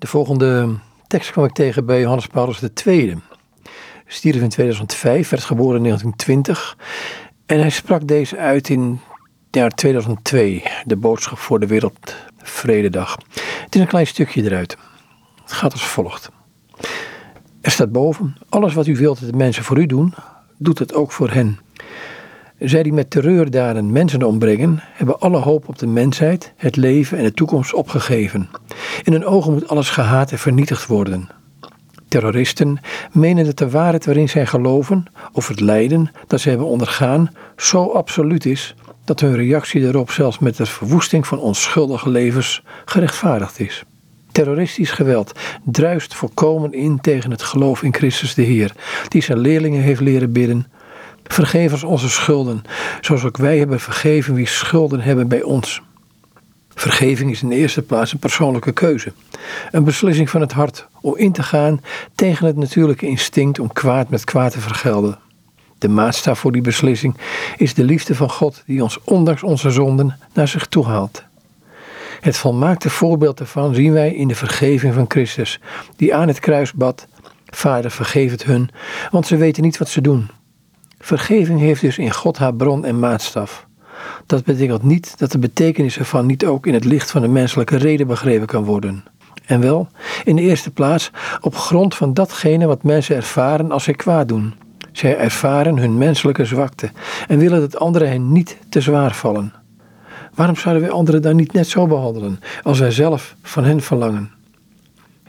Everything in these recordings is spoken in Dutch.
De volgende tekst kwam ik tegen bij Johannes Paulus II. Stierf in 2005, werd geboren in 1920. En hij sprak deze uit in jaar 2002, de boodschap voor de Wereldvrededag. Het is een klein stukje eruit. Het gaat als volgt. Er staat boven, alles wat u wilt dat de mensen voor u doen, doet het ook voor hen. Zij die met terreurdaden mensen ombrengen, hebben alle hoop op de mensheid, het leven en de toekomst opgegeven. In hun ogen moet alles gehaat en vernietigd worden. Terroristen menen dat de waarheid waarin zij geloven, of het lijden dat ze hebben ondergaan, zo absoluut is dat hun reactie daarop zelfs met de verwoesting van onschuldige levens gerechtvaardigd is. Terroristisch geweld druist volkomen in tegen het geloof in Christus de Heer, die zijn leerlingen heeft leren bidden. Vergeef ons onze schulden, zoals ook wij hebben vergeven wie schulden hebben bij ons. Vergeving is in de eerste plaats een persoonlijke keuze. Een beslissing van het hart om in te gaan tegen het natuurlijke instinct om kwaad met kwaad te vergelden. De maatstaf voor die beslissing is de liefde van God die ons ondanks onze zonden naar zich toe haalt. Het volmaakte voorbeeld daarvan zien wij in de vergeving van Christus, die aan het kruis bad: Vader, vergeef het hun, want ze weten niet wat ze doen. Vergeving heeft dus in God haar bron en maatstaf. Dat betekent niet dat de betekenis ervan niet ook in het licht van de menselijke reden begrepen kan worden. En wel, in de eerste plaats, op grond van datgene wat mensen ervaren als zij kwaad doen. Zij ervaren hun menselijke zwakte en willen dat anderen hen niet te zwaar vallen. Waarom zouden wij anderen dan niet net zo behandelen als wij zelf van hen verlangen?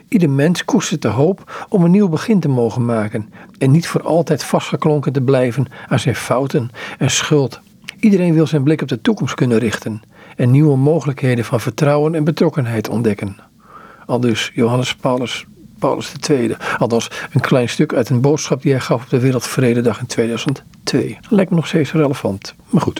Ieder mens koestert de hoop om een nieuw begin te mogen maken en niet voor altijd vastgeklonken te blijven aan zijn fouten en schuld. Iedereen wil zijn blik op de toekomst kunnen richten en nieuwe mogelijkheden van vertrouwen en betrokkenheid ontdekken. Al dus Johannes Paulus, Paulus II. Althans, een klein stuk uit een boodschap die hij gaf op de Wereldvrededag in 2002. Lijkt me nog steeds relevant, maar goed.